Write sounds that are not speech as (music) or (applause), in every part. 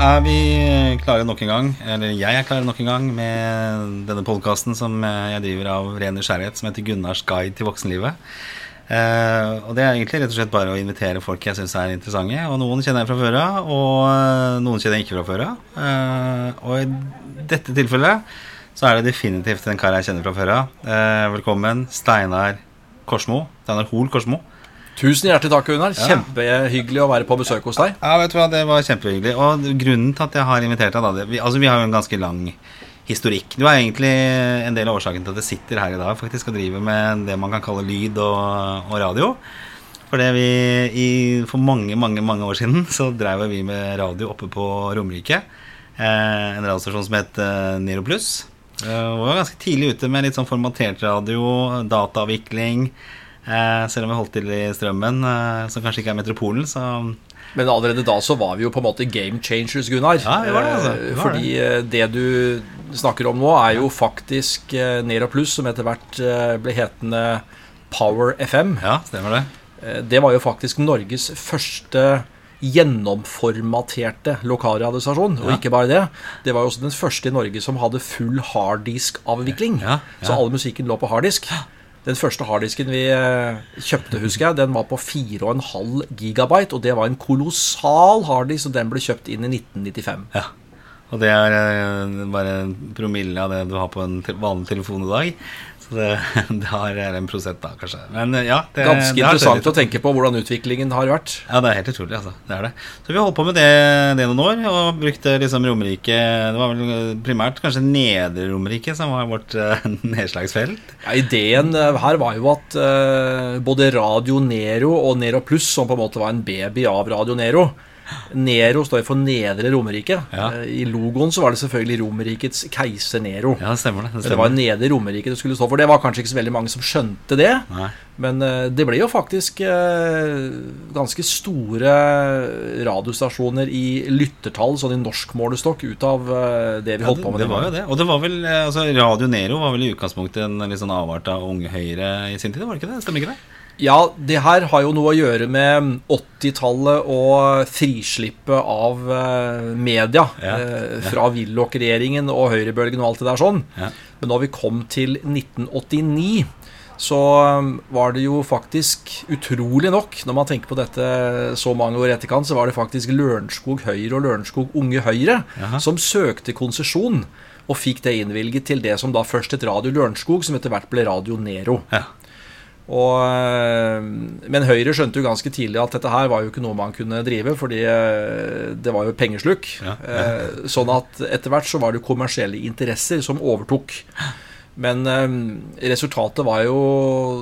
er vi klare nok en gang, eller jeg er klar nok en gang, med denne podkasten som jeg driver av ren nysgjerrighet, som heter Gunnars guide til voksenlivet. Eh, og det er egentlig rett og slett bare å invitere folk jeg syns er interessante. Og noen kjenner jeg fra før av, og eh, noen kjenner jeg ikke fra før av. Eh, og i dette tilfellet så er det definitivt en kar jeg kjenner fra før av. Eh, velkommen, Steinar Korsmo. Steinar Hoel Korsmo. Tusen hjertelig takk, Gunnar. Kjempehyggelig å være på besøk hos deg. Ja, vet du hva, det var kjempehyggelig. Og grunnen til at jeg har invitert deg, da det, vi, Altså, vi har jo en ganske lang historikk. Du er egentlig en del av årsaken til at jeg sitter her i dag faktisk og driver med det man kan kalle lyd og, og radio. For det vi i, For mange, mange mange år siden så drev vi med radio oppe på Romerike. Eh, en radiostasjon som het eh, Nero Pluss. Eh, vi var ganske tidlig ute med litt sånn formatert radio, dataavvikling. Eh, selv om vi holdt til i strømmen, eh, som kanskje ikke er metropolen, så Men allerede da så var vi jo på en måte game changers, Gunnar. Ja, det var det, altså. det var Fordi det. det du snakker om nå, er jo faktisk eh, Nero Pluss, som etter hvert eh, ble hetende Power FM. ja, stemmer det. Eh, Det var jo faktisk Norges første gjennomformaterte lokalradiostasjon. Og Ja. ikke bare det. Det var jo også den første i Norge som hadde full harddisk-avvikling. Ja, ja. Så all musikken lå på harddisk. Den første harddisken vi eh, kjøpte, husker jeg, den var på 4,5 gigabyte. Og det var en kolossal harddisk, og den ble kjøpt inn i 1995. Ja. Og det er eh, bare en promille av det du har på en vanlig telefon i dag. Det, (laughs) det har en prosent, da, kanskje. Men ja, det, Ganske det interessant å tenke på hvordan utviklingen har vært. Ja, det er helt utrolig, altså. Det er det. Så vi har holdt på med det, det noen år, og brukte liksom Romerike Det var vel primært kanskje Nedre Romerike som var vårt uh, (laughs) nedslagsfelt. Ja, ideen eh, her var jo at uh, både Radio Nero og Nero Pluss, som på en måte var en baby av Radio Nero Nero står for Nedre Romerike. Ja. Eh, I logoen så var det selvfølgelig Romerrikets keiser Nero. Ja, det stemmer det. det, Det var. Nedre Romerike det skulle stå for. Det var kanskje ikke så veldig mange som skjønte det. Nei. Men eh, det ble jo faktisk eh, ganske store radiostasjoner i lyttertall, sånn i norsk målestokk, ut av det vi holdt på det, med. det den var jo det. Og det var vel altså, Radio Nero var vel i utgangspunktet en litt sånn avart av Unge Høyre i sin tid, var det ikke det? Stemmer ikke det? Ja, det her har jo noe å gjøre med 80-tallet og frislippet av eh, media. Ja, ja. fra Willoch-regjeringen og høyrebølgen og alt det der sånn. Ja. Men da vi kom til 1989, så um, var det jo faktisk utrolig nok, når man tenker på dette så mange år etterkant, så var det faktisk Lørenskog Høyre og Lørenskog Unge Høyre Jaha. som søkte konsesjon og fikk det innvilget til det som da først het Radio Lørenskog, som etter hvert ble Radio Nero. Ja. Og, eh, men Høyre skjønte jo ganske tidlig at dette her var jo ikke noe man kunne drive, fordi eh, det var jo pengesluk. Ja, ja. Sånn at etter hvert så var det kommersielle interesser som overtok. Men eh, resultatet var jo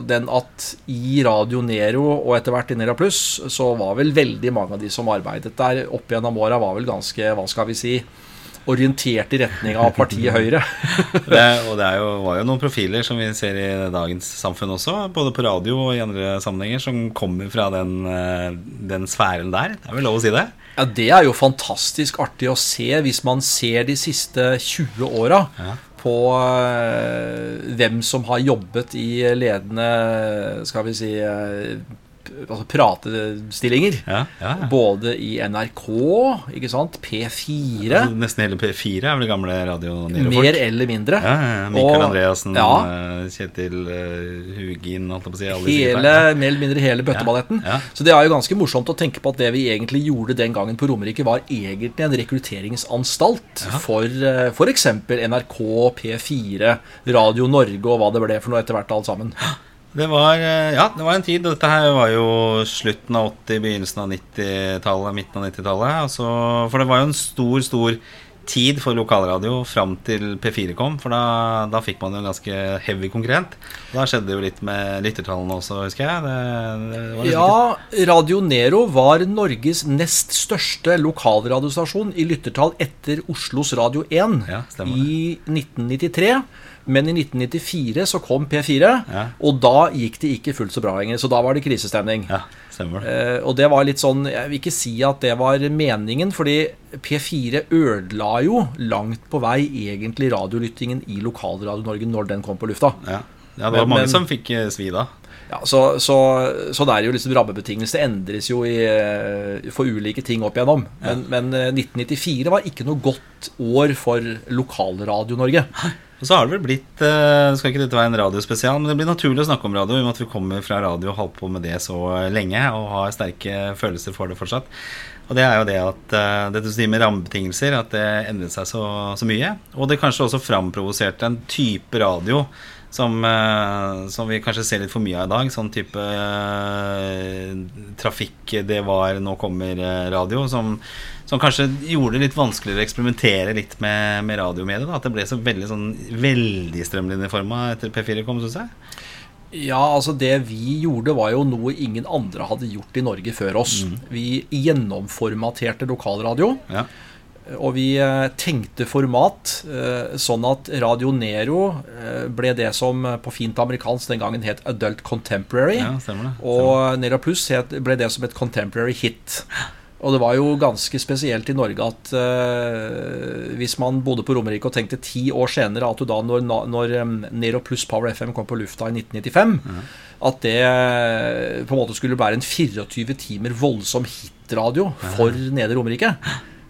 den at i Radio Nero og etter hvert i Nera Pluss, så var vel veldig mange av de som arbeidet der opp gjennom åra, var vel ganske, hva skal vi si, orientert i retning av partiet Høyre. (laughs) Det, og det er jo, var jo noen profiler som vi ser i dagens samfunn også, både på radio og i andre sammenhenger, som kommer fra den, eh, den sfæren der. Det er vel lov å si det? Ja, Det er jo fantastisk artig å se hvis man ser de siste 20 åra Ja. på eh, hvem som har jobbet i ledende, skal vi si eh, altså pratestillinger. Ja, ja, ja. Både i NRK, ikke sant, P4, Altså, Nesten hele P4 er vel gamle Radio Nero-folk. mer eller mindre. Ja, ja, ja. Mikael Og- Andreassen, eh, Kjetil uh, Hugin, holdt jeg på å si. Hele, mer eller mindre hele bøtteballetten. Så det er jo ganske morsomt å tenke på at det vi egentlig gjorde den gangen på Romerike, var egentlig en rekrutteringsanstalt for uh, f.eks. NRK, P4, Radio Norge og hva det ble for noe etter hvert alt sammen. Det var, eh, ja, det var en tid. Dette her var jo slutten av 80-, begynnelsen av 90-tallet, midten av 90-tallet. Altså, for det var jo en stor, stor tid for lokalradio fram til P4 kom. For da, da fikk man jo en ganske heavy konkurrent. Da skjedde det jo litt med lyttertallene også, husker jeg. Det, det var liksom Ja, Radio Nero var Norges nest største lokalradiostasjon i lyttertall etter Oslos Radio 1 Ja, i 1993. Men i 1994 så kom P4, Ja. og da gikk det ikke fullt så bra lenger. Så da var det krisestemning. Ja, stemmer. Eh, og det var litt sånn Jeg vil ikke si at det var meningen, fordi P4 ødela jo langt på vei egentlig radiolyttingen i Lokalradio Norge når den kom på lufta. Ja. ja, det var Men- mange men- som fikk eh, svi da. Ja, så, så, så, det er jo liksom rammebetingelser endres jo i, eh, for ulike ting opp igjennom. Men, ja. men, 1994 eh, var ikke noe godt år for Lokalradio-Norge. Og så har det vel blitt uh, Skal ikke dette være en radiospesial, men det blir naturlig å snakke om radio i og med at vi kommer fra radio og holdt på med det så lenge og har sterke følelser for det fortsatt. Og det er jo det at uh, dette du med rammebetingelser, at det endret seg så, så mye. Og det kanskje også framprovoserte en type radio som, uh, som, vi kanskje ser litt for mye av i dag. Sånn type uh, trafikk det var, nå kommer radio. Som, som, kanskje gjorde det litt vanskeligere å eksperimentere litt med, med radiomediet. At det ble så veldig, sånn, veldig strømlinjeforma etter P4 kom, syns jeg. Ja, altså Det vi gjorde, var jo noe ingen andre hadde gjort i Norge før oss. Mm. Vi gjennomformaterte lokalradio. Ja. Og vi eh, tenkte format eh, sånn at Radio Nero eh, ble det som på fint amerikansk den gangen het Adult Contemporary. Ja, stemmer det. Stemmer. Og Nero Plus ble det som et Contemporary hit. Og det var jo ganske spesielt i Norge at uh, hvis man bodde på Romerike og tenkte ti år senere at du da, når, når Nero pluss Power FM kom på lufta i 1995, mm. at det på en måte skulle være en 24 timer voldsom hitradio for. Nedre Romerike.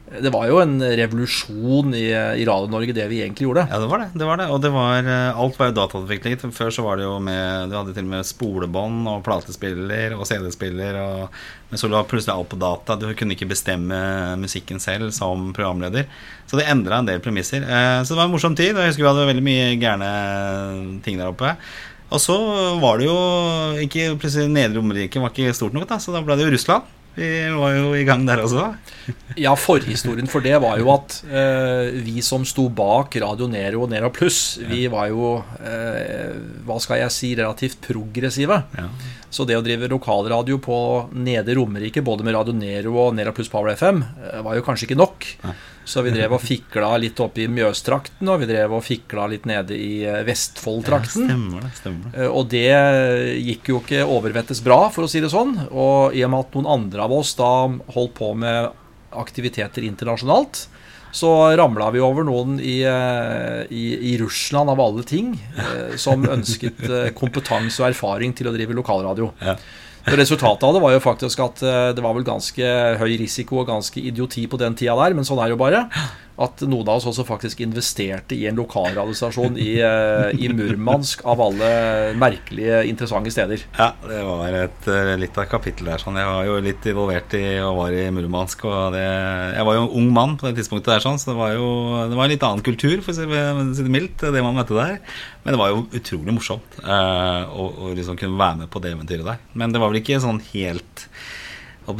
Det var jo en revolusjon i, i Radio-Norge, det vi egentlig gjorde. Ja, det var det. det, var det. Og det var, eh, alt var jo datautviklet. Før så var det jo med Du hadde til og med spolebånd og platespiller og CD-spiller. Men så lå plutselig alt på data. Du kunne ikke bestemme musikken selv som programleder. Så det endra en del premisser. Eh, så det var en morsom tid. Og jeg husker vi hadde veldig mye gærne ting der oppe. Og så var det jo ikke Plutselig Nedre Romerike var ikke stort nok, da, så da ble det jo Russland. Vi var jo i gang der også. ja, forhistorien for det var jo at eh, vi som sto bak Radio Nero og Nero Pluss, vi var jo, eh, hva skal jeg si, relativt progressive. Ja. Så det å drive lokalradio på Nede Romerike, både med Radio Nero og Nera Pluss Power FM, eh, var jo kanskje ikke nok. Så vi drev og fikla litt oppe i Mjøstrakten, og vi drev og fikla litt nede i eh, Vestfoldtrakten. Ja, stemmer det, stemmer det. Eh, og det gikk jo ikke overvettes bra, for å si det sånn. Og i og med at noen andre av oss da holdt på med aktiviteter internasjonalt, så ramla vi over noen i, eh, i, i, Russland, av alle ting, som ønsket kompetanse og erfaring til å drive lokalradio. Ja. Resultatet av det var jo faktisk at eh, det var vel ganske høy risiko og ganske idioti på den tida der, men sånn er det jo bare at noen av oss også faktisk investerte i en lokalradiostasjon i, eh, i, Murmansk, av alle merkelige, interessante steder. Ja, det var et, eh, litt av et kapittel der. Sånn. Jeg var jo litt involvert i og var i Murmansk. Og det, jeg var jo en ung mann på det tidspunktet der, sånn, så det var jo det var en litt annen kultur, for å si det mildt, det man møtte der. Men det var jo utrolig morsomt eh, å, å liksom kunne være med på det eventyret der. Men det var vel ikke sånn helt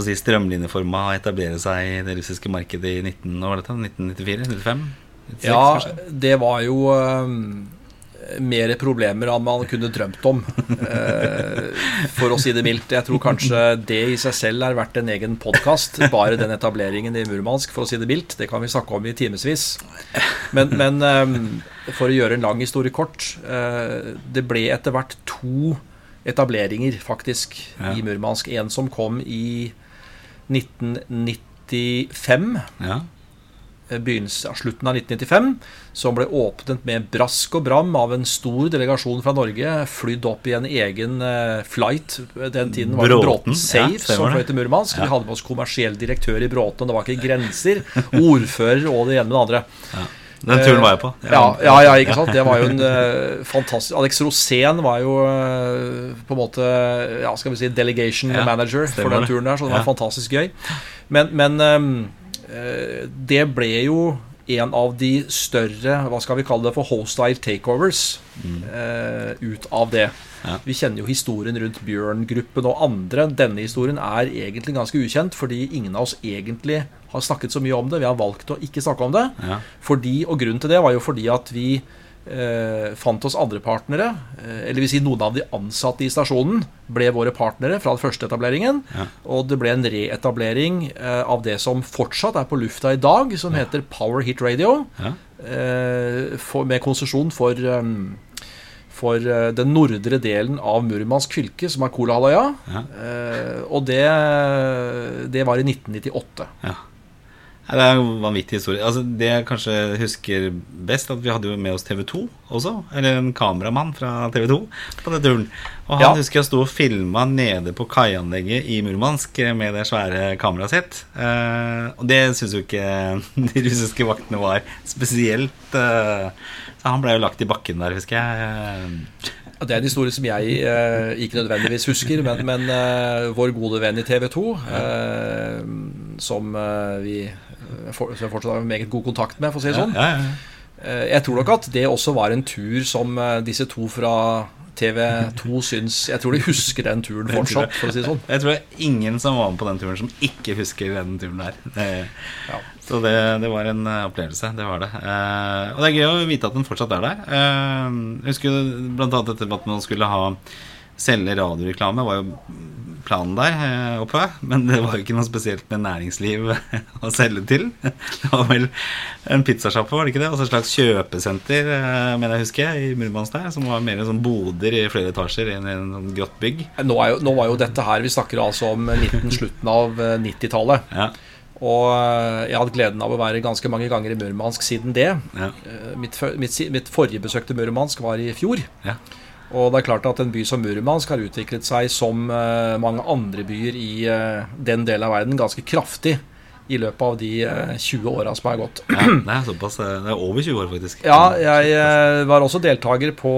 si, strømlinjeforma etablere seg i det russiske markedet i 19, 1994? 95? ja, det var jo uh, mer problemer enn man kunne drømt om, uh, for å si det mildt. Jeg tror kanskje det i seg selv er verdt en egen podkast, bare den etableringen i Murmansk, for å si det mildt. Det kan vi snakke om i timevis. Men, men um, for å gjøre en lang historie kort, uh, det ble etter hvert to etableringer, faktisk, ja. i Murmansk. En som kom i 1995. Ja. av slutten av 1995, som ble åpnet med brask og bram av en stor delegasjon fra Norge, flydd opp i en egen uh, flight. Den tiden var det Bråten Safe ja, som fløy til Murmansk. Ja. Vi hadde med oss kommersiell direktør i Bråten, det var ikke grenser. Ordfører og det ene med det andre. Ja. Den turen var jeg på. Ja, ja, ja, ikke sant. Det var jo en uh, fantastisk Alex Rosén var jo uh, på en måte Ja, skal vi si delegation ja, manager for den turen der, så det var fantastisk gøy. Men, men um, uh, det ble jo en av de større hva skal vi kalle det for hostile takeovers mm. ut av det. Ja. Vi kjenner jo historien rundt Bjørn-gruppen og andre. Denne historien er egentlig ganske ukjent, fordi ingen av oss egentlig har snakket så mye om det. Vi har valgt å ikke snakke om det. Ja. Fordi, og grunnen til det var jo fordi at vi eh, fant oss andre partnere. Eh, eller vil si noen av de ansatte i stasjonen ble våre partnere fra den første etableringen. Ja. Og det ble en reetablering eh, av det som fortsatt er på lufta i dag, som ja. heter Power Hit Radio. Eh, for, med konsesjon for um, for eh, den nordre delen av Murmansk fylke, som er Kolahalvøya. Ja. Eh, og det, det, var i 1998. Ja. Det er en vanvittig historie. Altså, det jeg kanskje husker best, at vi hadde jo med oss TV2 også. Eller en kameramann fra TV2 på den turen. Og han Ja. husker jeg sto og filma nede på kaianlegget i Murmansk med det svære kameraet sitt. Eh, og det syns jo ikke (laughs) de russiske vaktene var spesielt eh, Så han ble jo lagt i bakken der, husker jeg. Det er en historie som jeg eh, ikke nødvendigvis husker, men, men eh, vår gode venn i TV 2, eh, som eh, vi eh, for, som fortsatt har meget god kontakt med, for å si det sånn Ja, ja, ja. eh, Jeg tror nok at det også var en tur som disse to fra TV 2 syns Jeg tror de husker den turen fortsatt, for å si det sånn. Jeg tror det er ingen som var med på den turen, som ikke husker den turen der. Det, Ja. Så det, det var en eh, opplevelse. Det var det. Eh, og det er gøy å vite at den fortsatt er der. Eh, jeg husker annet dette med at man skulle ha selge radioreklame, var jo planen der eh, oppe. Men det var jo ikke noe spesielt med næringsliv (laughs) å selge til. Det var vel en pizzasjappe, var det ikke det? Og så et slags kjøpesenter, eh, mener jeg husker, i Murmansk der. Som var mer sånn boder i flere etasjer i en sånn grått bygg. Nå, er jo, nå var jo dette her Vi snakker altså om 19, slutten av eh, 90-tallet. Ja, Og eh, jeg har hatt gleden av å være ganske mange ganger i Murmansk siden det. ja, Eh, Mitt, mitt, mitt forrige besøk til Murmansk var i fjor. ja. Og det er klart at en by som Murmansk har utviklet seg som eh, mange andre byer i eh, den delen av verden ganske kraftig i løpet av de eh, 20 åra som har gått. ja er såpass. eh, Det er over 20 år, faktisk. Ja, jeg eh, var også deltaker på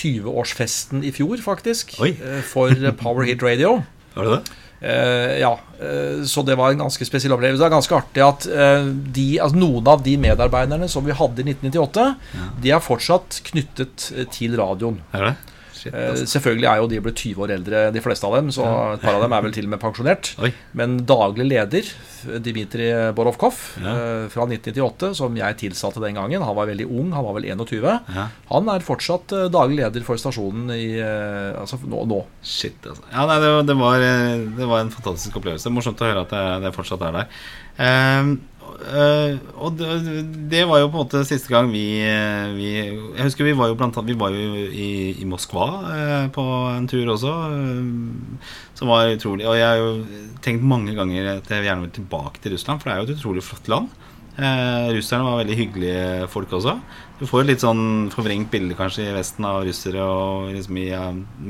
20-årsfesten i fjor, faktisk. Oi. eh, For Power Hit Radio. Var det det? Eh, ja, eh, så det var en ganske spesiell opplevelse. Det er ganske artig at eh, de, altså noen av de medarbeiderne som vi hadde i 1998, de er fortsatt knyttet eh, til radioen. Er det? Shit, Eh, altså. selvfølgelig er jo de blitt 20 år eldre, de fleste av dem, så et par av dem er vel til og med pensjonert. Oi. Men daglig leder, Dmitrij Ja. Borovkov, eh, fra 1998, som jeg tilsatte den gangen, han var veldig ung, han var vel 21, Ja. han er fortsatt eh, daglig leder for stasjonen i, altså nå, nå. Shit, altså. Ja, nei, det, var- det, var, en fantastisk opplevelse. Morsomt å høre at det, det fortsatt er der. Eh, og det, var jo på en måte siste gang vi, eh, vi Jeg husker vi var jo blant annet Vi var jo i, i Moskva eh, på en tur også, eh, som var utrolig. Og jeg har jo tenkt mange ganger at jeg gjerne vil tilbake til Russland, for det er jo et utrolig flott land. Eh, russerne var veldig hyggelige folk også. Du får et litt sånn forvrengt bilde kanskje i Vesten av russere og liksom i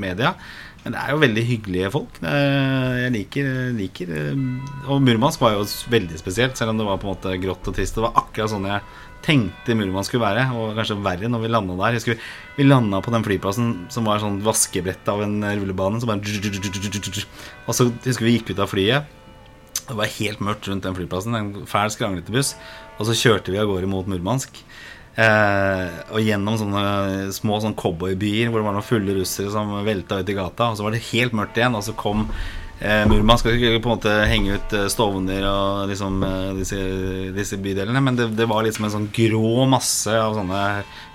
media. Men det er jo veldig hyggelige folk. Jeg liker, liker eh, Og Murmansk var jo veldig spesielt, selv om det var på en måte grått og trist. Det var akkurat sånn jeg tenkte Murmansk skulle være, og kanskje verre når vi landa der. Husker Vi landa på den flyplassen som var sånn vaskebrett av en rullebane. Så bare (laughs) Og så husker vi gikk ut av flyet. Det var helt mørkt rundt den flyplassen. En fæl, skranglete buss. Og så kjørte vi av gårde mot Murmansk. Eh, og gjennom sånne små sånn cowboybyer hvor det var noen fulle russere som velta ut i gata. Og så var det helt mørkt igjen, og så kom eh, Murmansk. Skulle på en måte henge ut eh, Stovner og liksom eh, disse, disse bydelene. Men det, det var liksom en sånn grå masse av sånne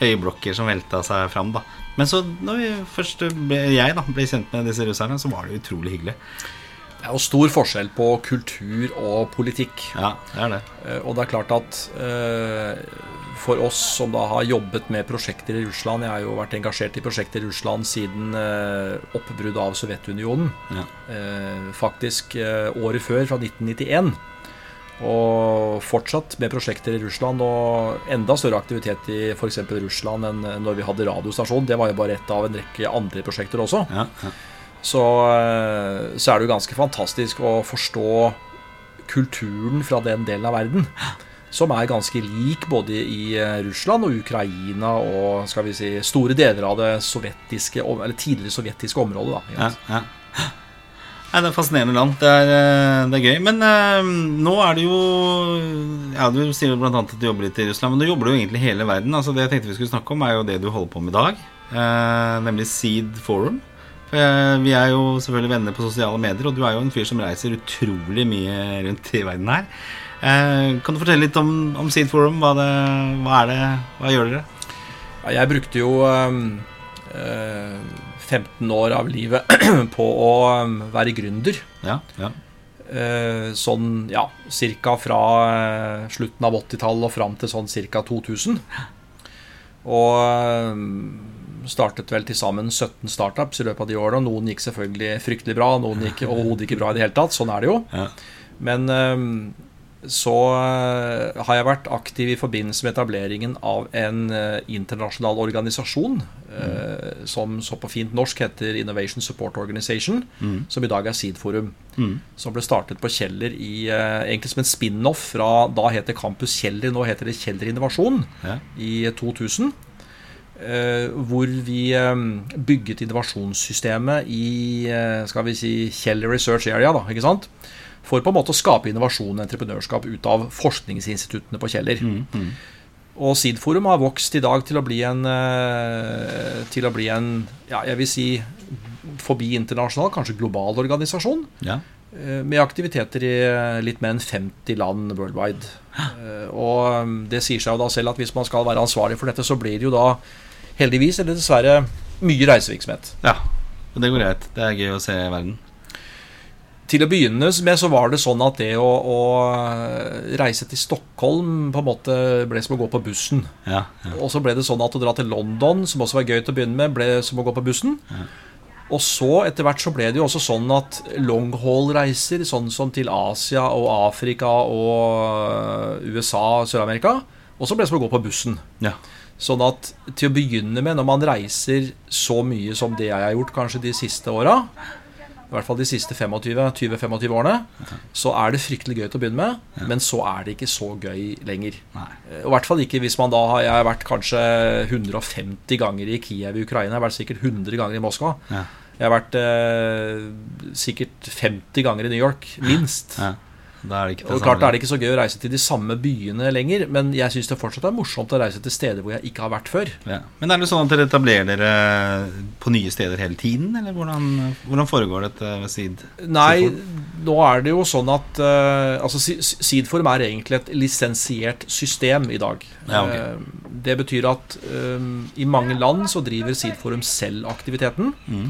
høyblokker som velta seg fram. da Men så når vi først ble, jeg da ble kjent med disse russerne, så var det utrolig hyggelig. Det er jo stor forskjell på kultur og politikk. Ja, det er det. Og det er klart at eh, for oss som da har jobbet med prosjekter i Russland Jeg har jo vært engasjert i prosjekter i Russland siden eh, oppbruddet av Sovjetunionen. Ja. Eh, faktisk eh, året før, fra 1991. Og fortsatt med prosjekter i Russland, og enda større aktivitet i f.eks. Russland enn når vi hadde radiostasjon. Det var jo bare ett av en rekke andre prosjekter også. Ja, ja. Så, eh, så er det jo ganske fantastisk å forstå kulturen fra den delen av verden. Som er ganske lik både i eh, Russland og Ukraina og skal vi si, store deler av det sovjetiske, eller tidligere sovjetiske området. Da, Ja, ja. Nei, det er fascinerende land. Det er, eh, det er gøy. Men eh, nå er det jo Ja, Du sier jo annet at du jobber litt i Russland, men du jobber jo egentlig hele verden. Altså Det jeg tenkte vi skulle snakke om, er jo det du holder på med i dag. eh, nemlig Seed Forum. For eh, Vi er jo selvfølgelig venner på sosiale medier, og du er jo en fyr som reiser utrolig mye rundt i verden her. Eh, kan du fortelle litt om, om Seed Forum? Hva, det, hva er det? Hva gjør dere? Ja, jeg brukte jo um, eh, 15 år av livet (clears throat) på å um, være gründer. Ja, ja. Eh, sånn, ja, cirka fra eh, slutten av 80-tallet og fram til sånn cirka 2000. Og eh, startet vel til sammen 17 startups i løpet av de årene. og Noen gikk selvfølgelig fryktelig bra, noen gikk overhodet ikke bra i det hele tatt. Sånn er det jo. Ja. Men så eh, har jeg vært aktiv i forbindelse med etableringen av en eh, internasjonal organisasjon mm. som så på fint norsk heter Innovation Support Organization, som i dag er Seed-forum. Som ble startet på Kjeller i, eh, egentlig som en spin-off fra da het det Campus Kjeller, nå heter det Kjeller Innovasjon, Ja. i 2000. eh, hvor vi eh, bygget innovasjonssystemet i eh, skal vi si, Kjeller Research Area. Da, ikke sant? For på en måte å skape innovasjon og entreprenørskap ut av forskningsinstituttene på Kjeller. Og SID-forum har vokst i dag til å bli en eh, Til å bli en ja, jeg vil si forbi internasjonal, kanskje global organisasjon. Ja. eh, Med aktiviteter i eh, litt mer enn 50 land worldwide. Og um, det sier seg jo da selv at hvis man skal være ansvarlig for dette, så blir det jo da heldigvis eller dessverre mye reisevirksomhet. ja. Og det går greit. Det er gøy å se verden. Til å begynne med så var det sånn at det å, å reise til Stockholm på en måte ble som å gå på bussen. Ja. ja. Og så ble det sånn at å dra til London, som også var gøy til å begynne med, ble som å gå på bussen. Og så etter hvert så ble det jo også sånn at long haul-reiser, sånn som til Asia og Afrika og USA og Sør-Amerika, også ble som å gå på bussen. ja. Sånn at til å begynne med, når man reiser så mye som det jeg har gjort kanskje de siste åra, i hvert fall de siste 25-25 årene, så er det fryktelig gøy til å begynne med, men så er det ikke så gøy lenger. Nei. Og I hvert fall ikke hvis man da har Jeg har vært kanskje 150 ganger i Kiev i Ukraina. Jeg har vært sikkert 100 ganger i Moskva. Ja. Jeg har vært eh, sikkert 50 ganger i New York, minst. ja. Da er det ikke det Og klart er det ikke så gøy å reise til de samme byene lenger, men jeg syns det fortsatt er morsomt å reise til steder hvor jeg ikke har vært før. Ja. Men er det sånn at dere etablerer dere på nye steder hele tiden, eller hvordan, hvordan foregår dette ved Seed? Nei, nå er det jo sånn at uh, Altså, Si- Seedform er egentlig et lisensiert system i dag. Ja, okay. Eh, det betyr at um, i mange land så driver Seedforum selv aktiviteten. Mm.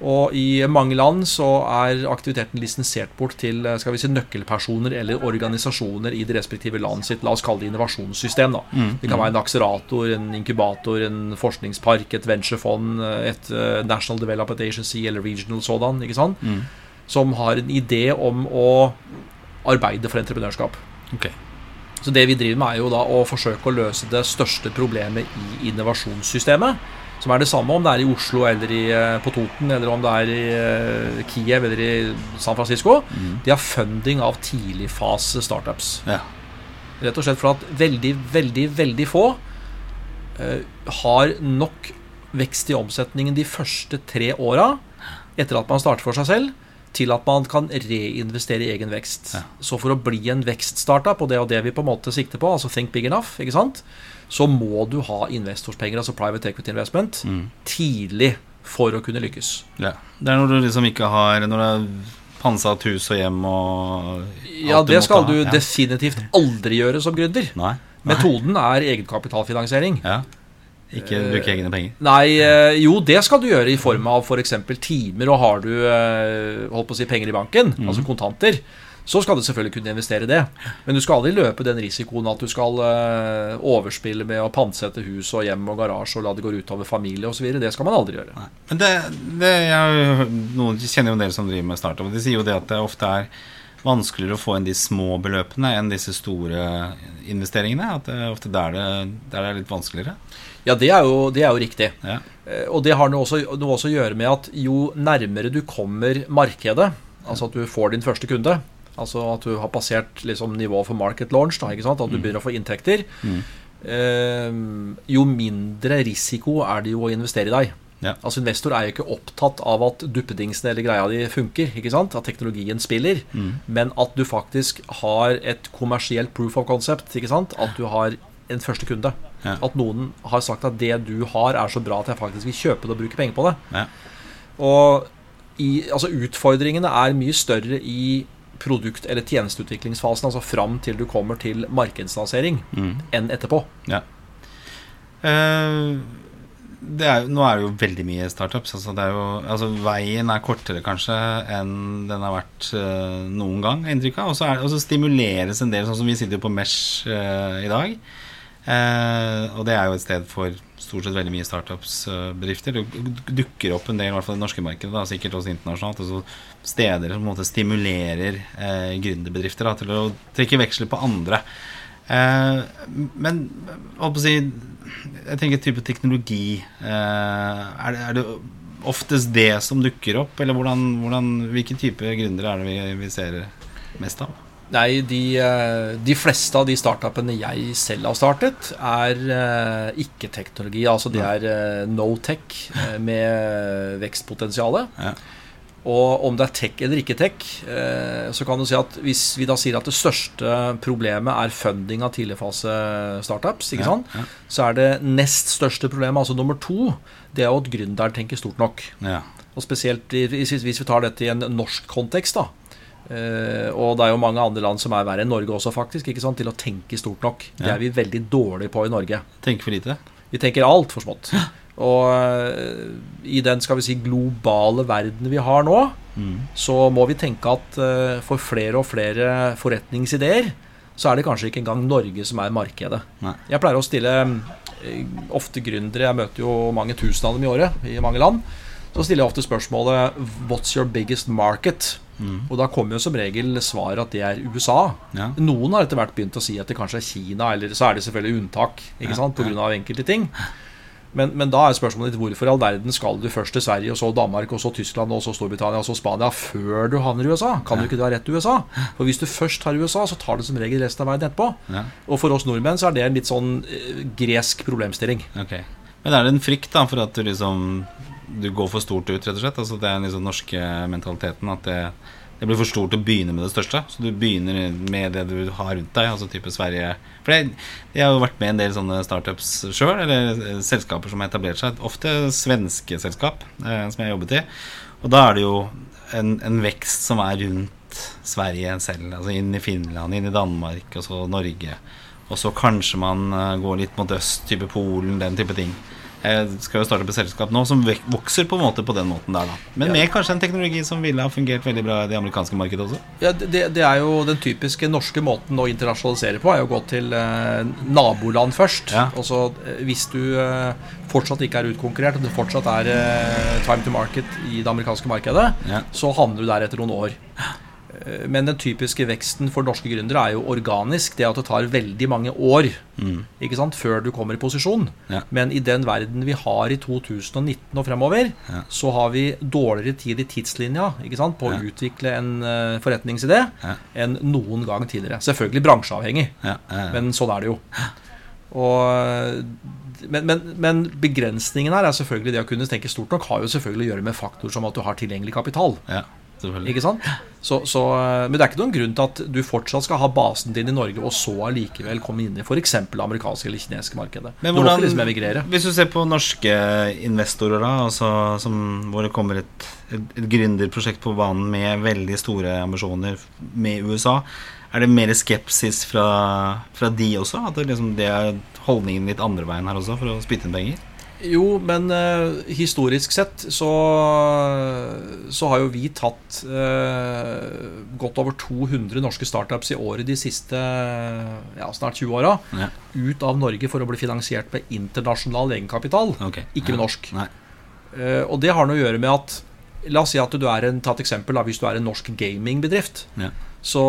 Og i mange land så er aktiviteten lisensiert bort til eh, skal vi si, nøkkelpersoner eller organisasjoner i det respektive land sitt, la oss kalle det innovasjonssystem. da. Mm. Det kan være en akselerator, en inkubator, en forskningspark, et venturefond, et eh, National Development Agency eller regional sådan. ikke sant? Mm. Som har en idé om å arbeide for entreprenørskap. Okay. Så det vi driver med, er jo da å forsøke å løse det største problemet i innovasjonssystemet. Som er det samme om det er i Oslo eller i, eh, på Toten, eller om det er i eh, Kiev eller i San Francisco. De har funding av tidligfase startups. Ja. Rett og slett for at veldig, veldig, veldig få uh, har nok vekst i omsetningen de første tre åra etter at man starter for seg selv, til at man kan reinvestere i egen vekst. Ja. Så for å bli en vekststartup, og det er jo det vi på en måte sikter på, altså think big enough, ikke sant? Så må du ha investorspenger, altså private equity investment, Mm. tidlig for å kunne lykkes. ja. Det er når du liksom ikke har Når du har pantsatt hus og hjem og Ja, alt det måtte skal du ja. definitivt aldri gjøre som gründer. Nei. Nei. Metoden er egenkapitalfinansiering. Ja. Ikke bruke egne penger. Nei, eh, jo, det skal du gjøre i form av f.eks. timer, og har du eh, holdt på å si penger i banken, altså kontanter, så skal du selvfølgelig kunne investere det. Men du skal aldri løpe den risikoen at du skal eh, overspille med å pantsette hus og hjem og garasje og la det gå utover familie osv. Det skal man aldri gjøre. Nei. Men det, det jeg, Noen kjenner jo en del som driver med startup, og de sier jo det at det ofte er vanskeligere å få inn de små beløpene enn disse store investeringene. At det er ofte der det, der det er litt vanskeligere. Ja, det er jo, det er jo riktig. Ja. Eh, Og det har noe også, noe også å gjøre med at jo nærmere du kommer markedet, altså at du får din første kunde, altså at du har passert liksom nivået for market launch, da, at du begynner å få inntekter, eh, jo mindre risiko er det jo å investere i deg. Ja. Altså Investor er jo ikke opptatt av at duppedingsene eller greia di funker, ikke sant? at teknologien spiller, men at du faktisk har et kommersielt proof of concept. ikke sant? At du har en første kunde. Ja. At noen har sagt at det du har, er så bra at jeg faktisk vil kjøpe det og bruke penger på det. Ja. Og i, altså utfordringene er mye større i produkt- eller tjenesteutviklingsfasen, altså fram til du kommer til markedslansering, Mm. enn etterpå. Ja. Uh, det er, nå er det jo veldig mye startups. Altså det jo, altså veien er kortere kanskje enn den har vært uh, noen gang, har inntrykk av. Og så er- stimuleres en del, sånn som vi sitter på Mesh uh, i dag. Og det er jo et sted for stort sett veldig mye startups-bedrifter. Det dukker opp en del, i hvert fall i det norske markedet, da, sikkert også internasjonalt. Altså steder som på en måte stimulerer eh, gründerbedrifter til å trekke veksler på andre. Eh, men holdt på å si Jeg tenker type teknologi eh, er, det, er, det, oftest det som dukker opp, eller hvordan, hvordan, hvilke type gründere er det vi, vi ser mest av? Nei, de, eh, de, fleste av de startupene jeg selv har startet, er uh, ikke-teknologi. Altså de er uh, no tech med vekstpotensial. Ja. Og om det er tech eller ikke tech, så kan du si at hvis vi da sier at det største problemet er funding av tidligfase startups, ikke sant? Ja, ja. så er det nest største problemet, altså nummer to, det er jo at gründeren tenker stort nok. Og spesielt hvis vi tar dette i en norsk kontekst, da og det er jo mange andre land som er verre enn Norge også, faktisk, ikke sant? til å tenke stort nok. Det er vi veldig dårlige på i Norge. Tenker for lite? Vi tenker altfor smått. Og uh, i den skal vi si globale verden vi har nå, mm. så må vi tenke at uh, for flere og flere forretningsideer, så er det kanskje ikke engang Norge som er markedet. Nei. Jeg pleier å stille ofte gründere, jeg møter jo mange tusen av dem i året i mange land, så stiller jeg ofte spørsmålet What's your biggest market? Mm. Og da kommer jo som regel svaret at det er USA. Ja. Noen har etter hvert begynt å si at det kanskje er Kina, eller så er det selvfølgelig unntak ikke sant, pga. Ja. enkelte ting. Men, men, da er spørsmålet ditt hvorfor i all verden skal du først til Sverige, og så Danmark, og så Tyskland, og så Storbritannia, og så Spania før du havner i USA? Kan du ikke dra rett til USA? For hvis du først tar USA, så tar du som regel resten av verden etterpå. Ja. Og for oss nordmenn så er det en litt sånn eh, gresk problemstilling. Okay. Men er det en frykt da for at du liksom du går for stort ut, rett og slett. Altså, det er den liksom norske mentaliteten at det, det, blir for stort å begynne med det største. Så du begynner med det du har rundt deg, altså type Sverige. For jeg, har jo vært med en del sånne startups sjøl, eller eh, selskaper som har etablert seg. Ofte svenske selskap eh, som jeg har jobbet i. Og da er det jo en, en vekst som er rundt Sverige selv. Altså inn i Finland, inn i Danmark, og så Norge. Og så kanskje man eh, går litt mot øst, type Polen, den type ting. Jeg skal jo starte på selskap nå som vokser på en måte på den måten der, da. Men ja. med kanskje en teknologi som ville ha fungert veldig bra i det amerikanske markedet også? Ja, det, det, er jo den typiske norske måten å internasjonalisere på, er å gå til eh, naboland først. Ja. Og så eh, hvis du eh, fortsatt ikke er utkonkurrert, og det fortsatt er eh, time to market i det amerikanske markedet, ja. så havner du der etter noen år. Men den typiske veksten for norske gründere er jo organisk. Det at det tar veldig mange år mm. ikke sant, før du kommer i posisjon. Ja. Men i den verden vi har i 2019 og fremover, ja. så har vi dårligere tid i tidslinja ikke sant, på ja. å utvikle en uh, forretningsidé enn noen gang tidligere. Selvfølgelig bransjeavhengig, men sånn er det jo. Og, men, men, men, begrensningen her er selvfølgelig det å kunne tenke stort nok har jo selvfølgelig å gjøre med faktorer som at du har tilgjengelig kapital. Ikke sant? Så, så, eh, men det er ikke noen grunn til at du fortsatt skal ha basen din i Norge, og så allikevel komme inn i f.eks. amerikanske eller kinesiske markedet. Men hvordan, liksom Hvis du ser på norske investorer, da, altså, som, hvor det kommer et, et, et gründerprosjekt på banen med veldig store ambisjoner med USA, er det mer skepsis fra, fra de også? At det, liksom, det er holdningen litt andre veien her også, for å spytte inn penger? Jo, men uh, historisk sett så, så, har jo vi tatt uh, godt over 200 norske startups i året de siste ja, snart 20 åra ja. ut av Norge for å bli finansiert med internasjonal egenkapital, okay. ikke med norsk. Uh, og det har noe å gjøre med at La oss si at du er en, ta et eksempel da, hvis du er en norsk gamingbedrift. Ja. Så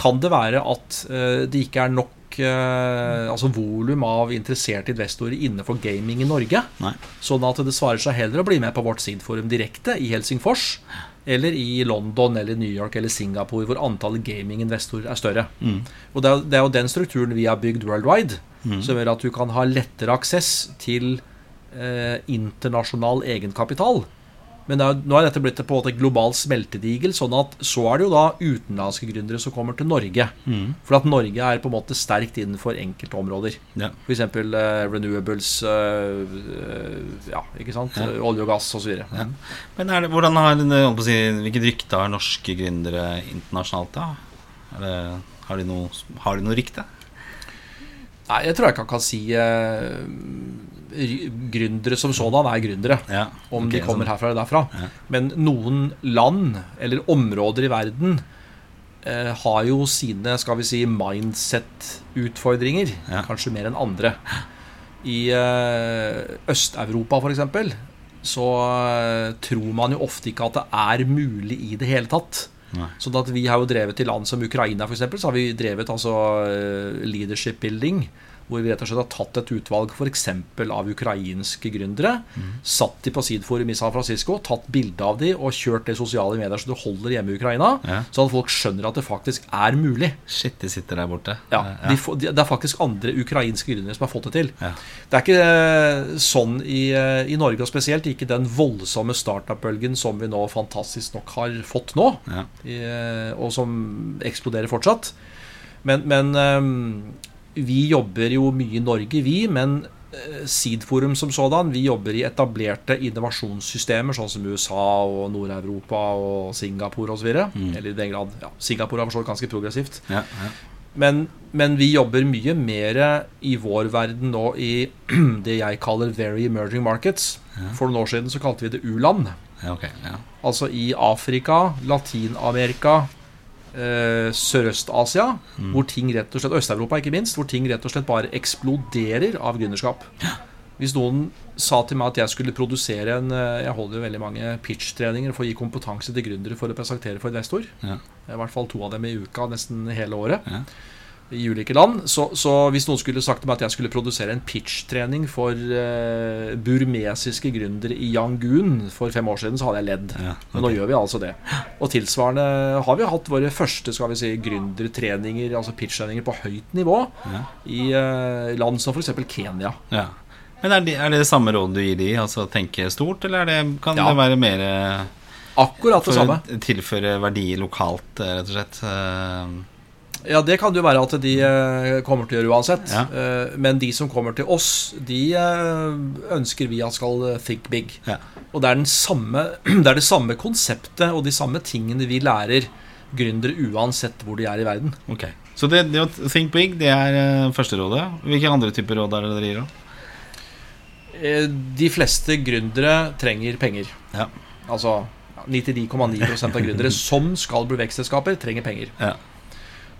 kan det være at det ikke er nok eh, altså volum av interesserte investorer innenfor gaming i Norge. Nei. Sånn at det svarer seg heller å bli med på vårt SID-forum direkte i Helsingfors eller i London eller New York eller Singapore, hvor antallet gaming-investorer er større. Mm. Og det er, det er, jo den strukturen vi har bygd worldwide, mm. som gjør at du kan ha lettere aksess til eh, internasjonal egenkapital men er, nå er dette blitt på en måte global smeltedigel. sånn at så er det jo da utenlandske gründere som kommer til Norge. Mm. For at Norge er på en måte sterkt innenfor enkelte områder. Ja. F.eks. Uh, renewables, uh, ja, ikke sant? Ja. olje og gass osv. Ja. Men det, hvordan har, si, hvilket rykte har norske gründere internasjonalt? da? Det, har, de noe, har de noe rykte? Nei, jeg tror jeg ikke kan si uh, gründere som sådan er gründere. Ja, om de kommer sånn. herfra eller derfra. Ja. Men noen land, eller områder i verden, uh, har jo sine skal vi si, mindset-utfordringer. Ja. Kanskje mer enn andre. I uh, Øst-Europa, f.eks., så tror man jo ofte ikke at det er mulig i det hele tatt. Nei. Sånn at vi har jo drevet i land som Ukraina, f.eks., så har vi drevet altså eh, leadership building. Hvor vi rett og slett har tatt et utvalg f.eks. av ukrainske gründere. Satt de på Seed-forum i San Francisco, tatt bilde av de og kjørt det i sosiale medier så du holder hjemme i Ukraina. Ja. Sånn at folk skjønner at det faktisk er mulig. Shit, de sitter der borte. Ja, de de, Det er faktisk andre ukrainske gründere som har fått det til. Ja. Det er ikke eh, sånn i, eh, i Norge, og spesielt ikke den voldsomme startup-bølgen som vi nå fantastisk nok har fått nå, Ja. i, eh, og som eksploderer fortsatt. Men, men eh, vi jobber jo mye i Norge, vi. Men seedforum Seed-forum som sådan, vi jobber i etablerte innovasjonssystemer, sånn som USA og Nord-Europa og Singapore osv. Eller i den grad ja, Singapore er for ganske progressivt. Ja, ja. Men, men vi jobber mye mer i vår verden nå i (clears throat) det jeg kaller very emerging markets. For noen år siden så kalte vi det u-land. ja, ok. Ja. Altså i Afrika, Latin-Amerika, eh, Sørøst-Asia, hvor ting rett og slett Øst-Europa ikke minst, hvor ting rett og slett bare eksploderer av gründerskap. Hvis noen sa til meg at jeg skulle produsere en eh, Jeg holder veldig mange pitch-treninger for å gi kompetanse til gründere for å presentere for investor. Ja. I hvert fall to av dem i uka nesten hele året. Ja. I ulike land. Så, så hvis noen skulle sagt til meg at jeg skulle produsere en pitch-trening for uh, burmesiske gründere i Yangon for fem år siden, så hadde jeg ledd. Ja, Men nå gjør vi altså det. Og tilsvarende har vi hatt våre første skal vi si, gründertreninger, altså pitch-treninger på høyt nivå, Ja. i uh, land som f.eks. Kenya. Ja. Men er det, er det samme rådet du gir de? Altså tenke stort, eller er det, kan det være mer eh, Akkurat det for samme. å tilføre verdi lokalt, rett og slett? Eh, Ja, det kan det jo være at de eh, kommer til å gjøre uansett. Ja. Eh, Men de som kommer til oss, de eh, ønsker vi at skal think big. Ja. Og det er, den samme, (clears throat) det er det samme konseptet og de samme tingene vi lærer gründere uansett hvor de er i verden. Ok. Så det, det å think big, det er første rådet. Hvilke andre typer råd er det dere gir? da? De fleste gründere trenger penger. Ja. Altså ja, 99,9% av gründere (laughs) som skal bli vekstselskaper, trenger penger. Ja.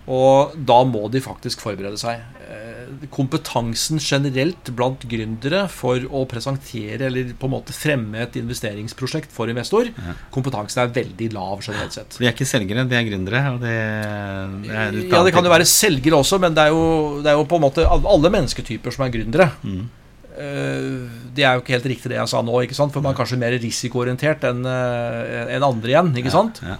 Og da må de faktisk forberede seg. Eh, Kompetansen generelt blant gründere for å presentere eller på en måte fremme et investeringsprosjekt for investor, Ja. kompetansen er veldig lav generelt sett. De er ikke selgere, de er gründere. Det, er Ja, det kan jo være selgere også, men det er jo, det er jo på en måte alle mennesketyper som er gründere. Mm. Eh, Det er jo ikke helt riktig det jeg sa nå, ikke sant? for man er kanskje mer risikoorientert enn eh, andre igjen. ikke sant? Ja.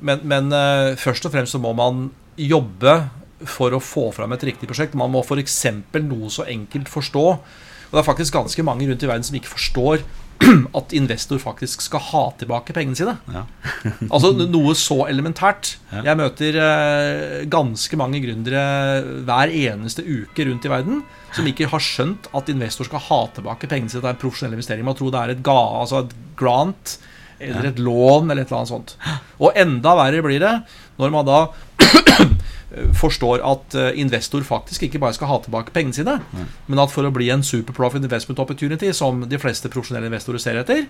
Men, men eh, først og fremst så må man jobbe for å få fram et riktig prosjekt. Man må f.eks. noe så enkelt forstå Og det er faktisk ganske mange rundt i verden som ikke forstår (clears throat) at investor faktisk skal ha tilbake pengene sine. Ja. (laughs) Altså noe så elementært. Jeg møter eh, ganske mange gründere hver eneste uke rundt i verden som ikke har skjønt at investor skal ha tilbake pengene sine Det er en profesjonell investering. Man tror det er et, ga, altså et grant eller et lån eller et eller annet sånt. Og enda verre blir det når man da (coughs) forstår at eh, investor faktisk ikke bare skal ha tilbake pengene sine, men at for å bli en superprofit investment opportunity, som de fleste profesjonelle investorer ser etter,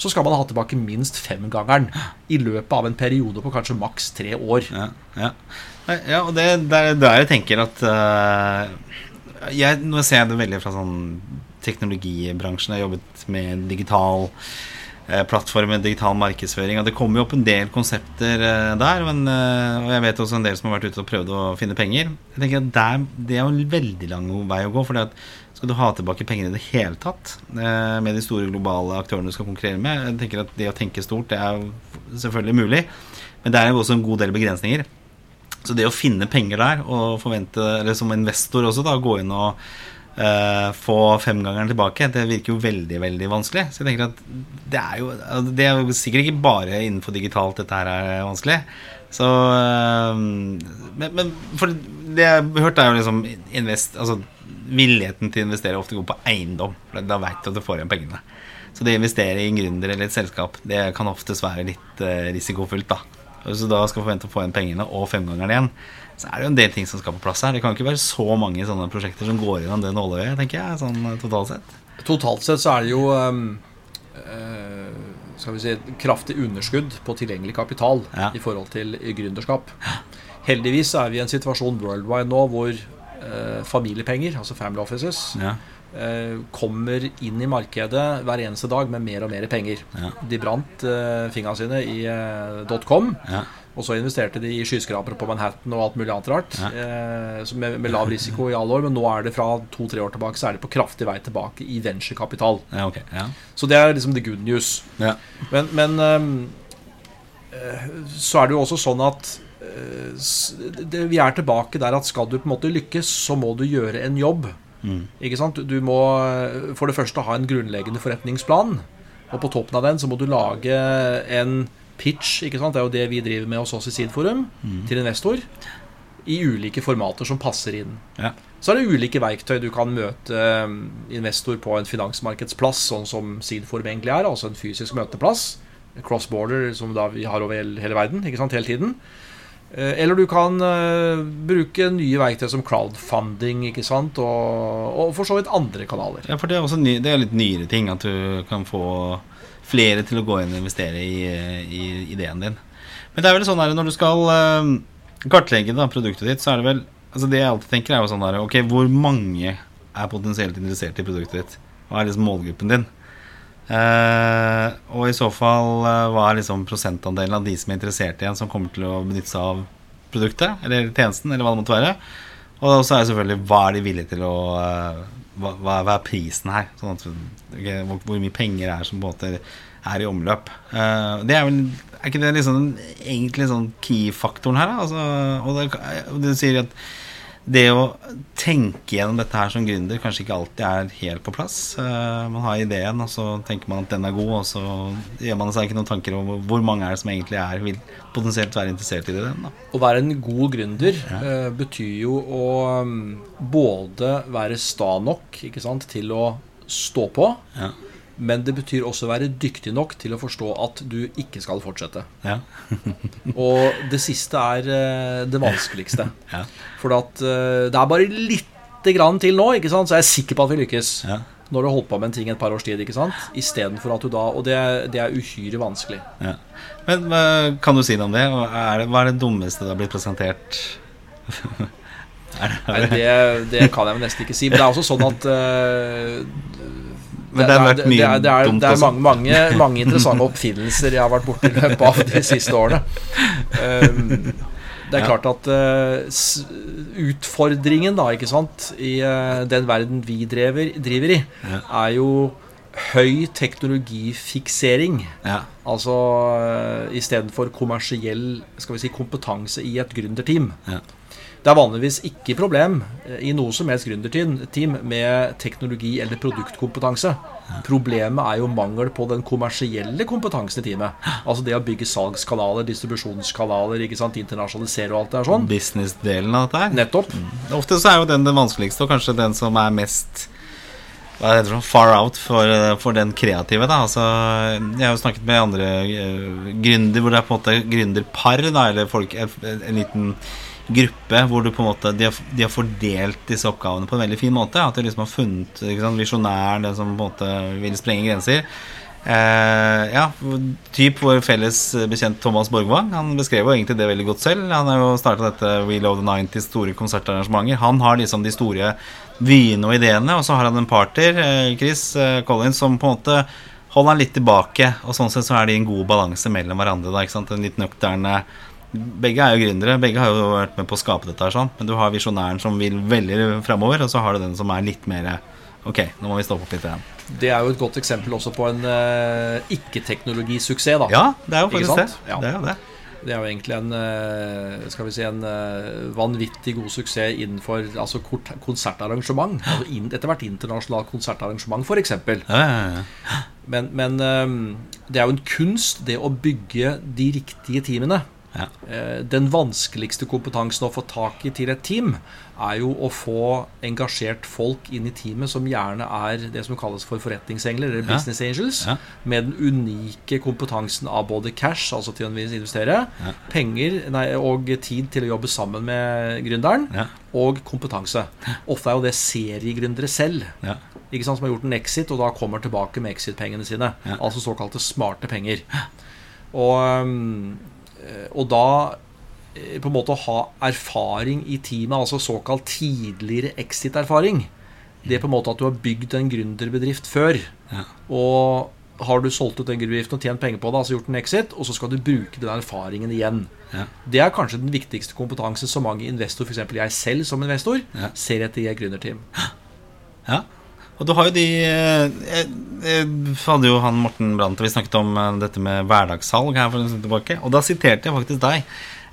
så skal man ha tilbake minst femgangeren i løpet av en periode på kanskje maks tre år. Ja, ja. Ja og det, det er der jeg tenker at uh, jeg, Nå ser jeg det veldig fra sånn teknologibransjen. Jeg har jobbet med digital eh, plattform, med digital markedsføring. Og det kommer jo opp en del konsepter eh, der. Men, eh, og jeg vet også en del som har vært ute og prøvd å finne penger. Jeg tenker at der, Det er jo en veldig lang vei å gå. For skal du ha tilbake penger i det hele tatt med de store globale aktørene du skal konkurrere med Jeg tenker at Det å tenke stort det er selvfølgelig mulig, men det er jo også en god del begrensninger. Så det å finne penger der, og forvente, eller som investor også, da, gå inn og eh, få femgangeren tilbake, det virker jo veldig, veldig vanskelig. Så jeg tenker at det er jo Det er jo sikkert ikke bare innenfor digitalt dette her er vanskelig. Så uh, Men, men for det jeg har hørt, er jo liksom invest, altså, villigheten til å investere ofte går på eiendom. For da veit du at du får igjen pengene. Så det å investere i en gründer eller et selskap, det kan oftest være litt eh, risikofullt, da. Hvis du da skal forvente å få igjen pengene og femgangeren igjen, så er det jo en del ting som skal på plass her. Det kan jo ikke være så mange sånne prosjekter som går gjennom det nåløyet, tenker jeg, sånn eh, totalt sett. Totalt sett så er det jo um, skal vi si, et kraftig underskudd på tilgjengelig kapital Ja. i forhold til gründerskap. Heldigvis er vi i en situasjon worldwide nå hvor uh, familiepenger, altså family offices, Ja. Eh, kommer inn i markedet hver eneste dag med mer og mer penger. Ja. De brant eh, fingrene sine i eh, dotcom, Ja. Og så investerte de i skyskrapere på Manhattan og alt mulig annet rart. Ja. Eh, med, med lav risiko i alle år, men nå er det fra to-tre år tilbake Så er det på kraftig vei tilbake i venturekapital. ja, ok. Ja. Så det er liksom the good news. Ja. Men, men eh, så er det jo også sånn at det, vi er tilbake der at skal du på en måte lykkes, så må du gjøre en jobb. Mm. Ikke sant? Du må eh, for det første ha en grunnleggende forretningsplan. Og på toppen av den så må du lage en pitch. Ikke sant? Det er jo det vi driver med hos oss i Seedforum. Til investor. I ulike formater som passer inn. Ja. Så er det ulike verktøy. Du kan møte eh, investor på en finansmarkedsplass, sånn som Sidforum egentlig er. Altså en fysisk møteplass. Cross-border, som da vi har over hele, hele verden. Ikke sant? Hele tiden. Eh, Eller du kan eh, bruke nye verktøy som crowdfunding ikke sant? Og, og for så vidt andre kanaler. Ja, for det er også ny, det er litt nyere ting at du kan få flere til å gå inn og investere i, i ideen din. Men det er vel sånn her når du skal eh, kartlegge da, produktet ditt, så er det vel altså Det jeg alltid tenker, er jo sånn her Ok, hvor mange er potensielt interessert i produktet ditt? Hva er liksom målgruppen din? Eh, og i så fall, eh, hva er liksom prosentandelen av de som er interessert igjen, som kommer til å benytte seg av produktet eller tjenesten, eller hva det måtte være? Og så er det selvfølgelig hva er de villige til å eh, hva, hva er prisen her? Sånn at, okay, hvor, hvor mye penger er som måte er i omløp. Eh, det er vel Er ikke det liksom den egentlig sånn key-faktoren her, da? Altså, og det, du sier at det å tenke gjennom dette her som gründer kanskje ikke alltid er helt på plass. Eh, man har ideen, og så tenker man at den er god, og så gjør man seg ikke noen tanker om hvor- mange er det som egentlig er vil potensielt være interessert i den. da Å være en god gründer ja. betyr jo å mm, både være sta nok ikke sant, til å stå på, Ja. Men det betyr også å være dyktig nok til å forstå at du ikke skal fortsette. Ja. (laughs) (laughs) Og det siste er eh, det vanskeligste. Ja. For eh, det er bare lite grann til nå, så er jeg sikker på at vi lykkes. Ja. Når du har holdt på med en ting et par års tid. ikke sant? Istedenfor at du da Og det, er- det er uhyre vanskelig. Ja. Men hva- kan du si noe om det? Er det hva er det dummeste det har blitt presentert? (laughs) er det, Nei, det, det kan jeg nesten ikke si. Men det er også sånn at eh, Men det har vært mye det er, det er, det er mange, mange, mange interessante oppfinnelser jeg har vært borti i løpet av de siste årene. Um, det er Ja. klart at uh, utfordringen da, ikke sant, i uh, den verden vi driver, driver i, Ja. er jo høy teknologifiksering. ja. Altså uh, istedenfor kommersiell skal vi si, kompetanse i et gründerteam. Ja. Det er vanligvis ikke problem eh, i noe som helst gründerteam team med teknologi- eller produktkompetanse. Problemet er jo mangel på den kommersielle kompetansen i teamet. Altså det å bygge salgskanaler, distribusjonskanaler, ikke sant, internasjonalisere og alt det er sånn. Business-delen av dette her. Nettopp. Ofte så er jo den den vanskeligste, og kanskje den som er mest hva heter det, far out for, eh, for den kreative. da altså, Jeg har jo snakket med andre uh, gründer hvor det er på en måte gründerpar, da, eller folk, en, en liten gruppe hvor du på en måte de har, de har fordelt disse oppgavene på en veldig fin måte. At de liksom har funnet sant, visjonæren, den som på en måte vil sprenge grenser. Eh, ja, typ vår felles bekjent Thomas Borgvang. Han beskrev jo egentlig det veldig godt selv. Han har jo starta dette We Love the 90s, store konsertarrangementer. Han har liksom de store vyene og ideene, og så har han en parter, eh, Chris eh, Collins, som på en måte holder han litt tilbake. Og sånn sett så er de en god balanse mellom hverandre. Da, ikke sant? En litt nøkterne Begge er jo gründere, begge har jo vært med på å skape dette. her sånn Men du har visjonæren som vil veldig framover, og så har du den som er litt mer Ok, nå må vi stoppe opp litt igjen. Det er jo et godt eksempel også på en uh, ikke-teknologisuksess. da. Ja, det er jo faktisk det. Ja. Det er jo det. Det er jo egentlig en uh, skal vi si, en uh, vanvittig god suksess innenfor altså kort- konsertarrangement. Altså inn, etter hvert internasjonalt konsertarrangement, f.eks. Ja, ja, ja. Men, men um, det er jo en kunst, det å bygge de riktige teamene. Ja. Eh, Den vanskeligste kompetansen å få tak i til et team, er jo å få engasjert folk inn i teamet som gjerne er det som kalles for forretningsengler, eller Ja. business angels, Ja. med den unike kompetansen av både cash, altså til å investere, penger nei, og tid til å jobbe sammen med gründeren, og kompetanse. Ofte er jo det seriegründere selv Ja. ikke sant, som har gjort en exit, og da kommer tilbake med exit-pengene sine. Altså såkalte smarte penger. Og, um, eh, og da eh, på en måte å ha erfaring i teamet, altså såkalt tidligere exit-erfaring, Det er på en måte at du har bygd en gründerbedrift før. Ja. Og har du solgt ut den gründerbedriften og tjent penger på det, altså gjort en exit, og så skal du bruke den erfaringen igjen. Ja. Det er kanskje den viktigste kompetansen som mange investorer, f.eks. jeg selv som investor, Ja. ser etter i et gründerteam. Ja. Og du har jo de eh, Jeg, jeg hadde jo han Morten Brandt Vi snakket om eh, dette med hverdagssalg her for en stund tilbake. Og da siterte jeg faktisk deg,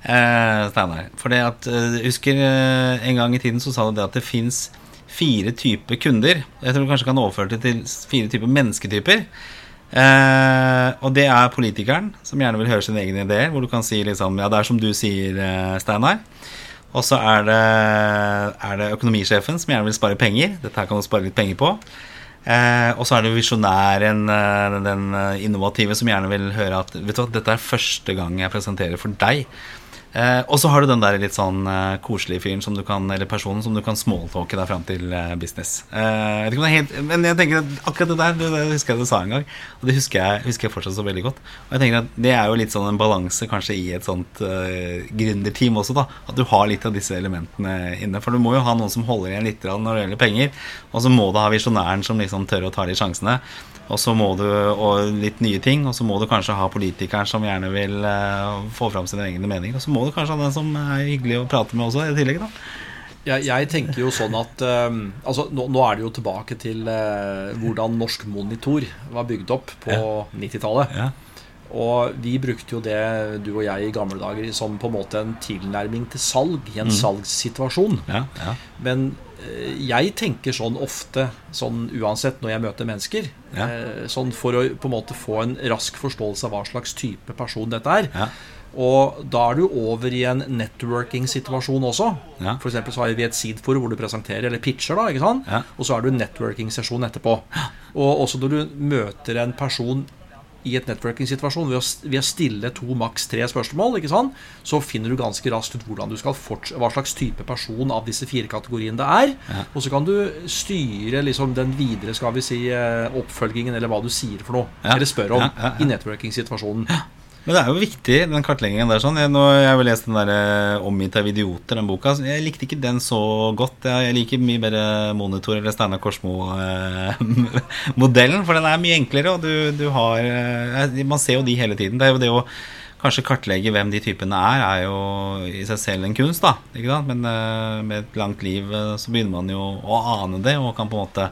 eh, Steinar. For det at eh, jeg husker eh, en gang i tiden så sa du det at det fins fire typer kunder. Jeg tror du kanskje kan overføre det til fire typer mennesketyper. Eh, og det er politikeren, som gjerne vil høre sine egne ideer. Hvor du kan si liksom Ja, det er som du sier, eh, Steinar. Og så er det, er det økonomisjefen som gjerne vil spare penger. Dette her kan du spare litt penger på. Eh, og så er det visjonæren, eh, den eh, innovative, som gjerne vil høre at Vet du hva, dette er første gang jeg presenterer for deg. Eh, og så har du den der litt sånn eh, koselige fyren som du kan, eller personen som du kan smalltalke deg fram til eh, business. Eh, jeg vet ikke om det er helt, men jeg tenker at akkurat det der det, det husker jeg du sa en gang. Og det husker jeg, husker jeg fortsatt så veldig godt. Og jeg tenker at det er jo litt sånn en balanse kanskje i et sånt eh, gründerteam også, da. At du har litt av disse elementene inne. For du må jo ha noen som holder igjen litt når det gjelder penger. Og så må du ha visjonæren som liksom tør å ta de sjansene. Og så må du, og litt nye ting, og så må du kanskje ha politikeren som gjerne vil uh, få fram sine egne meninger. Og så må du kanskje ha den som er hyggelig å prate med også, i tillegg, da. Jeg, jeg tenker jo sånn at um, altså, nå, nå er det jo tilbake til uh, hvordan Norsk Monitor var bygd opp på 90-tallet. Ja. Og vi brukte jo det, du og jeg, i gamle dager som på en måte en tilnærming til salg i en salgssituasjon. Ja, ja, Men eh, jeg tenker sånn ofte, sånn uansett når jeg møter mennesker, Ja. eh, sånn for å på en måte få en rask forståelse av hva slags type person dette er. ja. Og da er du over i en networking-situasjon også. Ja. For så har vi et seed-forum hvor du presenterer eller pitcher, da, ikke sant? Ja. og så er du en networking-sesjon etterpå. Og også når du møter en person i et networking-situasjon ved, ved å stille to, maks tre spørsmål, så finner du ganske raskt ut hvordan du skal hva slags type person av disse fire kategoriene det er. Og så kan du styre liksom den videre skal vi si, eh, oppfølgingen, eller hva du sier for noe. Ja. Eller spør om Ja, ja, ja. i networking-situasjonen. Men det er jo viktig, den kartleggingen der. sånn Jeg, nå, jeg har jo lest den der eh, 'Omgitt av idioter', den boka. Jeg likte ikke den så godt. Jeg, jeg liker mye bedre Monitor eller Steinar Korsmo-modellen, (laughs) for den er mye enklere, og du, du har eh, Man ser jo de hele tiden. Det er jo det å kanskje kartlegge hvem de typene er, er jo i seg selv en kunst, da. Ikke sant? Men eh, med et langt liv eh, så begynner man jo å ane det, og kan på en måte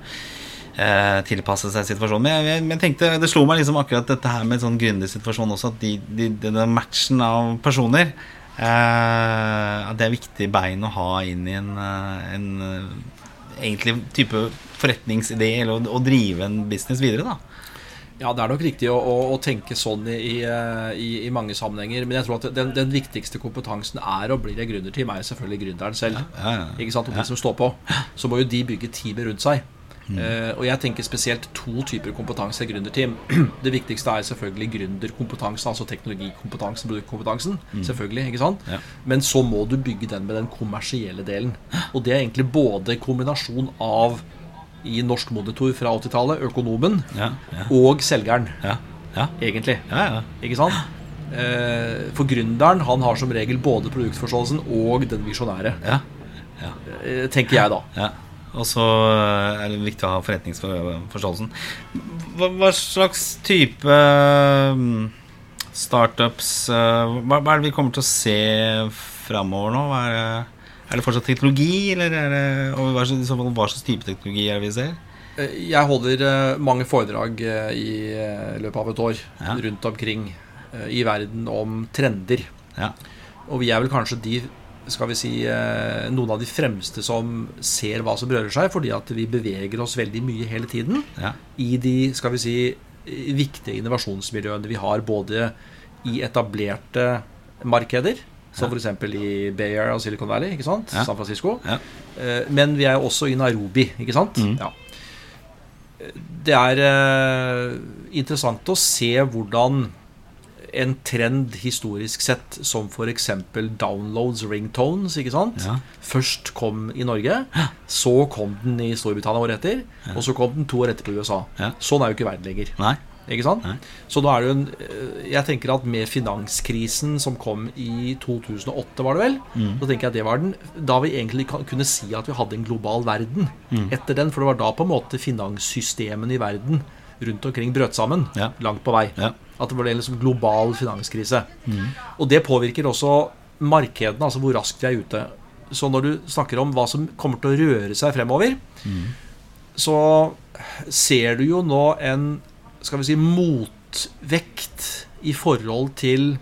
eh, tilpasse seg situasjonen. Men jeg, jeg, jeg tenkte, det slo meg liksom akkurat dette her med sånn gründersituasjon også, at de, de, denne matchen av personer eh, At det er viktig bein å ha inn i en, eh, en eh, egentlig type forretningsidé, eller å, å drive en business videre, da. Ja, det er nok riktig å, å, å tenke sånn i, i, i, i mange sammenhenger. Men jeg tror at den, den viktigste kompetansen er og blir en gründerteam, er selvfølgelig gründeren selv. Ja, ja, ja. Ikke sant? Og de som står på. Så må jo de bygge teamet rundt seg. Eh, og jeg tenker spesielt to typer kompetanse i gründerteam. (clears throat) Det viktigste er selvfølgelig gründerkompetansen, altså teknologikompetansen, produktkompetansen. Selvfølgelig, ikke sant? Ja. Men så må du bygge den med den kommersielle delen. Og det er egentlig både kombinasjon av i Norsk Monitor fra 80-tallet, økonomen, Ja, ja, og selgeren, ja. ja. egentlig. ja, ja. Ikke sant? Uh, For gründeren han har som regel både produktforståelsen og den visjonære. ja. ja. eh, Tenker jeg, da. Og så er det viktig å ha forretningsforståelsen. Hva, hva slags type mm, startups eh, hva, hva er det vi kommer til å se framover nå? Er, det, er det fortsatt teknologi, eller er det, og hva, hva slags type teknologi er det vi ser? Eh, Jeg holder eh, mange foredrag eh, i eh, løpet av et år Ja. rundt omkring eh, i verden om trender. Ja. Og vi er vel kanskje de skal vi si, eh, noen av de fremste som ser hva som rører seg, fordi at vi beveger oss veldig mye hele tiden Ja. i de skal vi si, viktige innovasjonsmiljøene vi har, både i etablerte markeder, som f.eks. i Bay Area og Silicon Valley, ikke sant? Ja. San Francisco. Ja. Eh, Men vi er også i Nairobi, ikke sant? Mm. Ja. Det er eh, interessant å se hvordan en trend historisk sett, som f.eks. downloads ringtones, ikke sant? Ja. først kom i Norge, så kom den i Storbritannia året etter, og så kom den to år etter på USA. Ja. Sånn er jo ikke verden lenger. Nei. Ikke sant? Nei. Så nå er det jo en eh, Jeg tenker at med finanskrisen som kom i 2008, var det vel, Mm. så tenker jeg at det var den Da vi egentlig kunne si at vi hadde en global verden Mm. etter den. For det var da på en måte finanssystemene i verden rundt omkring brøt sammen. Ja. Langt på vei. Ja. At det ble en liksom global finanskrise. Og det påvirker også markedene, altså hvor raskt vi er ute. Så når du snakker om hva som kommer til å røre seg fremover, så ser du jo nå en skal vi si motvekt i forhold til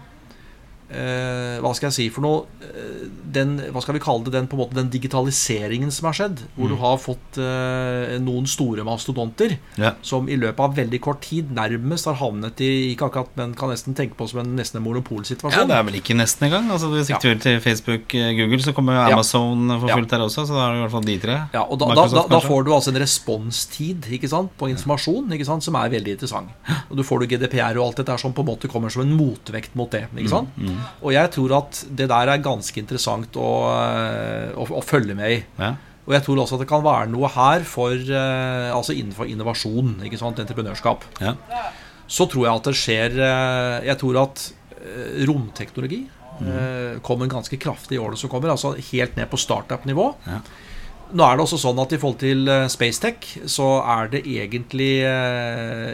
Hva skal jeg si for noe? Eh, Den, hva skal vi kalle det? Den, på en måte, den digitaliseringen som har skjedd. Hvor du har fått eh, noen store mastodonter Ja. som i løpet av veldig kort tid nærmest har havnet i Ikke akkurat, men kan nesten tenke på som en nesten en ja, det er vel ikke nesten engang. Altså, Hvis du Ja. sikter til Facebook, eh, Google, så kommer Amazon Ja. For Ja. fullt der også. Så da er det i hvert fall de tre. Ja, og da, da, Microsoft, da, da får du altså en responstid ikke sant, på informasjon ikke sant, som er veldig interessant. Og du får du GDPR og alt dette her som på en måte kommer som en motvekt mot det. ikke sant? Mm, Og jeg tror at det der er ganske interessant å, eh, å, å følge med i. Ja. Og jeg tror også at det kan være noe her for, eh, altså innenfor innovasjon, ikke sant, entreprenørskap. Ja. Så tror jeg at det skjer eh, Jeg tror at romteknologi eh, kommer ganske kraftig i årene som kommer. Altså helt ned på startup-nivå. Ja. Nå er det også sånn at i forhold til Spacetech så er det egentlig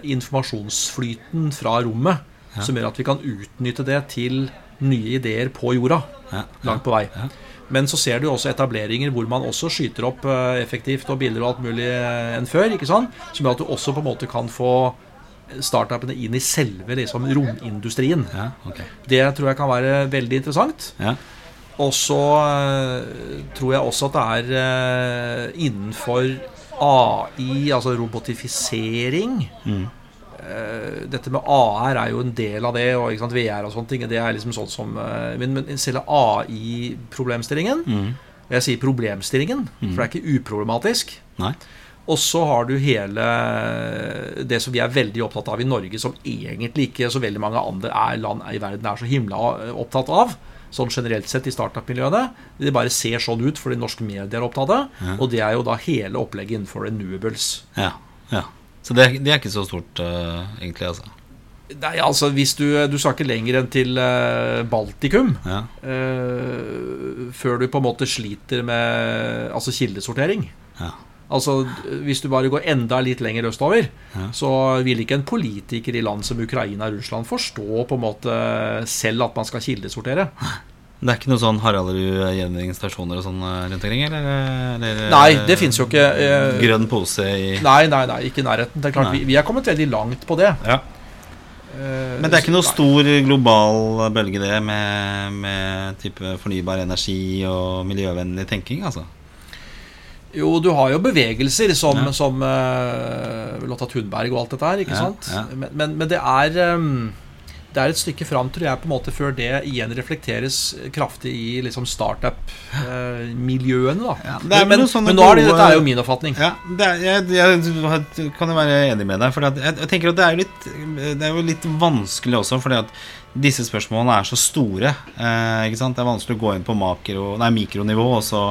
informasjonsflyten fra rommet som gjør at vi kan utnytte det til nye ideer på jorda. Ja. Langt på vei. Ja. Men så ser du også etableringer hvor man også skyter opp eh, effektivt og billigere og alt mulig eh, enn før. ikke sant? Som gjør at du også på en måte kan få startupene inn i selve liksom, romindustrien. ja, okay. Det tror jeg kan være veldig interessant. Ja. Og så eh, tror jeg også at det er innenfor AI, altså robotifisering Mm. Eh, Dette med AR er jo en del av det, og VR og sånne ting. Det er liksom sånn som eh, Men, men selve AI-problemstillingen Mm. Jeg sier problemstillingen, for det er ikke uproblematisk. Nei. Og så har du hele det som vi er veldig opptatt av i Norge, som egentlig ikke så veldig mange andre er land i verden er så himla eh, opptatt av. Sånn generelt sett i startup-miljøene. Det bare ser sånn ut fordi norske medier er opptatt av det. Og det er jo da hele opplegget innenfor renewables. Ja. ja. Så det, det er ikke så stort, uh, egentlig, altså. Nei, altså hvis du, du skal ikke lenger enn til eh, Baltikum Ja. uh, før du på en måte sliter med altså kildesortering. Ja. Altså, Hvis du bare går enda litt lenger østover, Ja. så vil ikke en politiker i land som Ukraina og Russland forstå på en måte selv at man skal kildesortere. Det er ikke noe sånn Haraldrud gjenvinningsstasjoner og sånn eh, rundt omkring, eller? eller Nei, det fins jo ikke. eh, Grønn pose i Nei, nei, nei, ikke i nærheten. Det er klart, vi, vi er kommet veldig langt på det. Ja. Eh, Men det er ikke noe nei. stor global bølge, det, med, med type fornybar energi og miljøvennlig tenking, altså? Jo, du har jo bevegelser som, Ja. som uh, Lotta Thunberg og alt dette her, ikke Ja, sant? ja. Men, men, men det er ehm, Det er et stykke fram, tror jeg, på en måte før det igjen reflekteres kraftig i liksom startup-miljøene. da Ja, det er men, men nå er det, dette er jo min oppfatning. Ja, det er, jeg, jeg kan jo være enig med deg. For jeg, jeg tenker at det er, litt, det er jo litt vanskelig også, fordi at disse spørsmålene er så store. Eh, ikke sant? Det er vanskelig å gå inn på makro, nei, mikronivå og så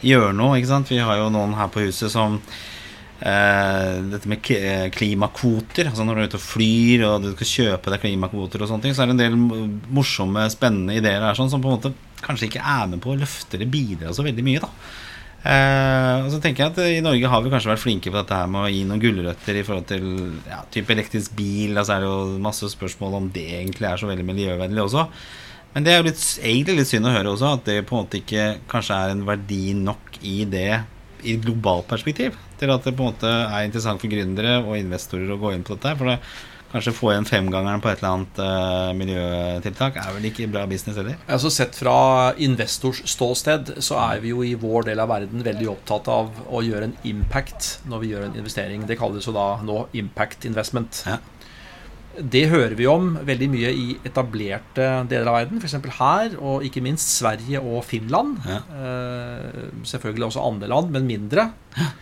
gjøre noe. Ikke sant? Vi har jo noen her på huset som eh, Dette med klimakvoter. Altså Når du er ute og flyr og du skal kjøpe deg klimakvoter, og sånne ting så er det en del morsomme, spennende ideer her sånn, som på en måte kanskje ikke er med på å løfte eller bidra så veldig mye. da Eh, og så tenker jeg at I Norge har vi kanskje vært flinke på dette her med å gi noen gulrøtter i forhold til ja, type elektrisk bil. Altså er det jo masse spørsmål om det egentlig er så veldig miljøvennlig også. Men det er jo litt, egentlig litt synd å høre også at det på en måte ikke kanskje er en verdi nok i det i et globalt perspektiv. Til at det på en måte er interessant for gründere og investorer å gå inn på dette. For det, kanskje få igjen femgangeren på et eller annet uh, miljøtiltak er vel ikke bra business heller. Altså Sett fra investors ståsted så er vi jo i vår del av verden veldig opptatt av å gjøre en impact når vi gjør en investering. Det kalles jo da nå impact investment. Ja. Det hører vi om veldig mye i etablerte deler av verden, f.eks. her, og ikke minst Sverige og Finland. Ja. Eh, selvfølgelig også andre land, men mindre. Eh,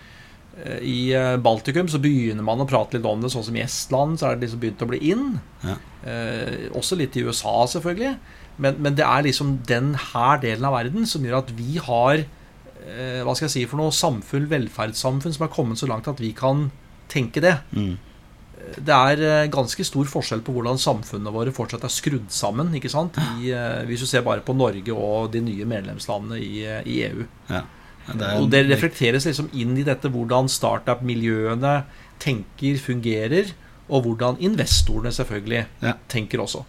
I eh, Baltikum så begynner man å prate litt om det, sånn som i Estland så er det liksom begynt å bli inn. Ja. Eh, også litt i USA, selvfølgelig. Men, men det er liksom den her delen av verden som gjør at vi har eh, Hva skal jeg si for noe samfunn, velferdssamfunn, som er kommet så langt at vi kan tenke det. Mm. det er ganske stor forskjell på hvordan samfunnene våre fortsatt er skrudd sammen. ikke sant? I, eh, hvis du ser bare på Norge og de nye medlemslandene i, i EU. Ja. Det Og det reflekteres liksom inn i dette hvordan startup-miljøene tenker, fungerer, og hvordan investorene selvfølgelig Ja. tenker også.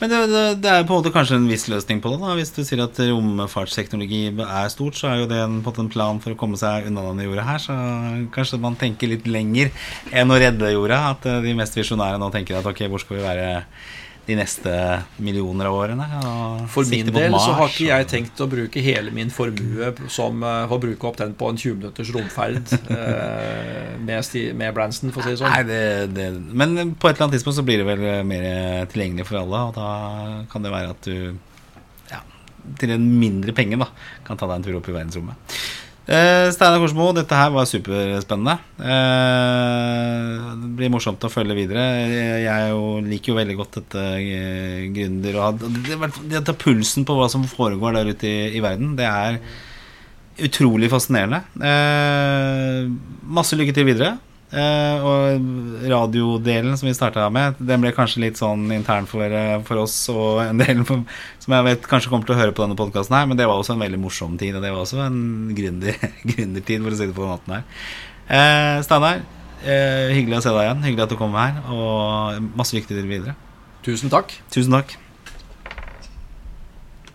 Men det, det, er på en måte kanskje en viss løsning på det. da Hvis du sier at romfartsteknologi er stort, så er jo det en, en plan for å komme seg unna denne jorda her. Så kanskje man tenker litt lenger enn å redde jorda. At eh, de mest visjonære nå tenker at ok, hvor skal vi være de neste millioner av årene? For min del mars, så har ikke jeg tenkt å bruke hele min formue som eh, å bruke opp den på en 20 minutters romferd (laughs) eh, med, med Branson, for å si det sånn. Nei, det, det, men på et eller annet tidspunkt så blir det vel mer tilgjengelig for alle, og da kan det være at du ja, til en mindre penge da, kan ta deg en tur opp i verdensrommet. Eh, Steinar Korsmo, dette her var superspennende. Eh, det blir morsomt å følge videre. Jeg er jo, liker jo veldig godt dette eh, gründer og det å ta pulsen på hva som foregår der ute i, i verden. Det er utrolig fascinerende. Eh, masse lykke til videre. Eh, og radiodelen som vi starta med, den ble kanskje litt sånn intern for, eh, for oss og en del for, (laughs) som jeg vet kanskje kommer til å høre på denne podkasten her, men det var også en veldig morsom tid, og det var også en gründer, (laughs) gründertid, for å si det på den måten her. Eh, Steinar, eh, hyggelig å se deg igjen. Hyggelig at du kom her, og masse lykke til videre. Tusen takk. Tusen takk.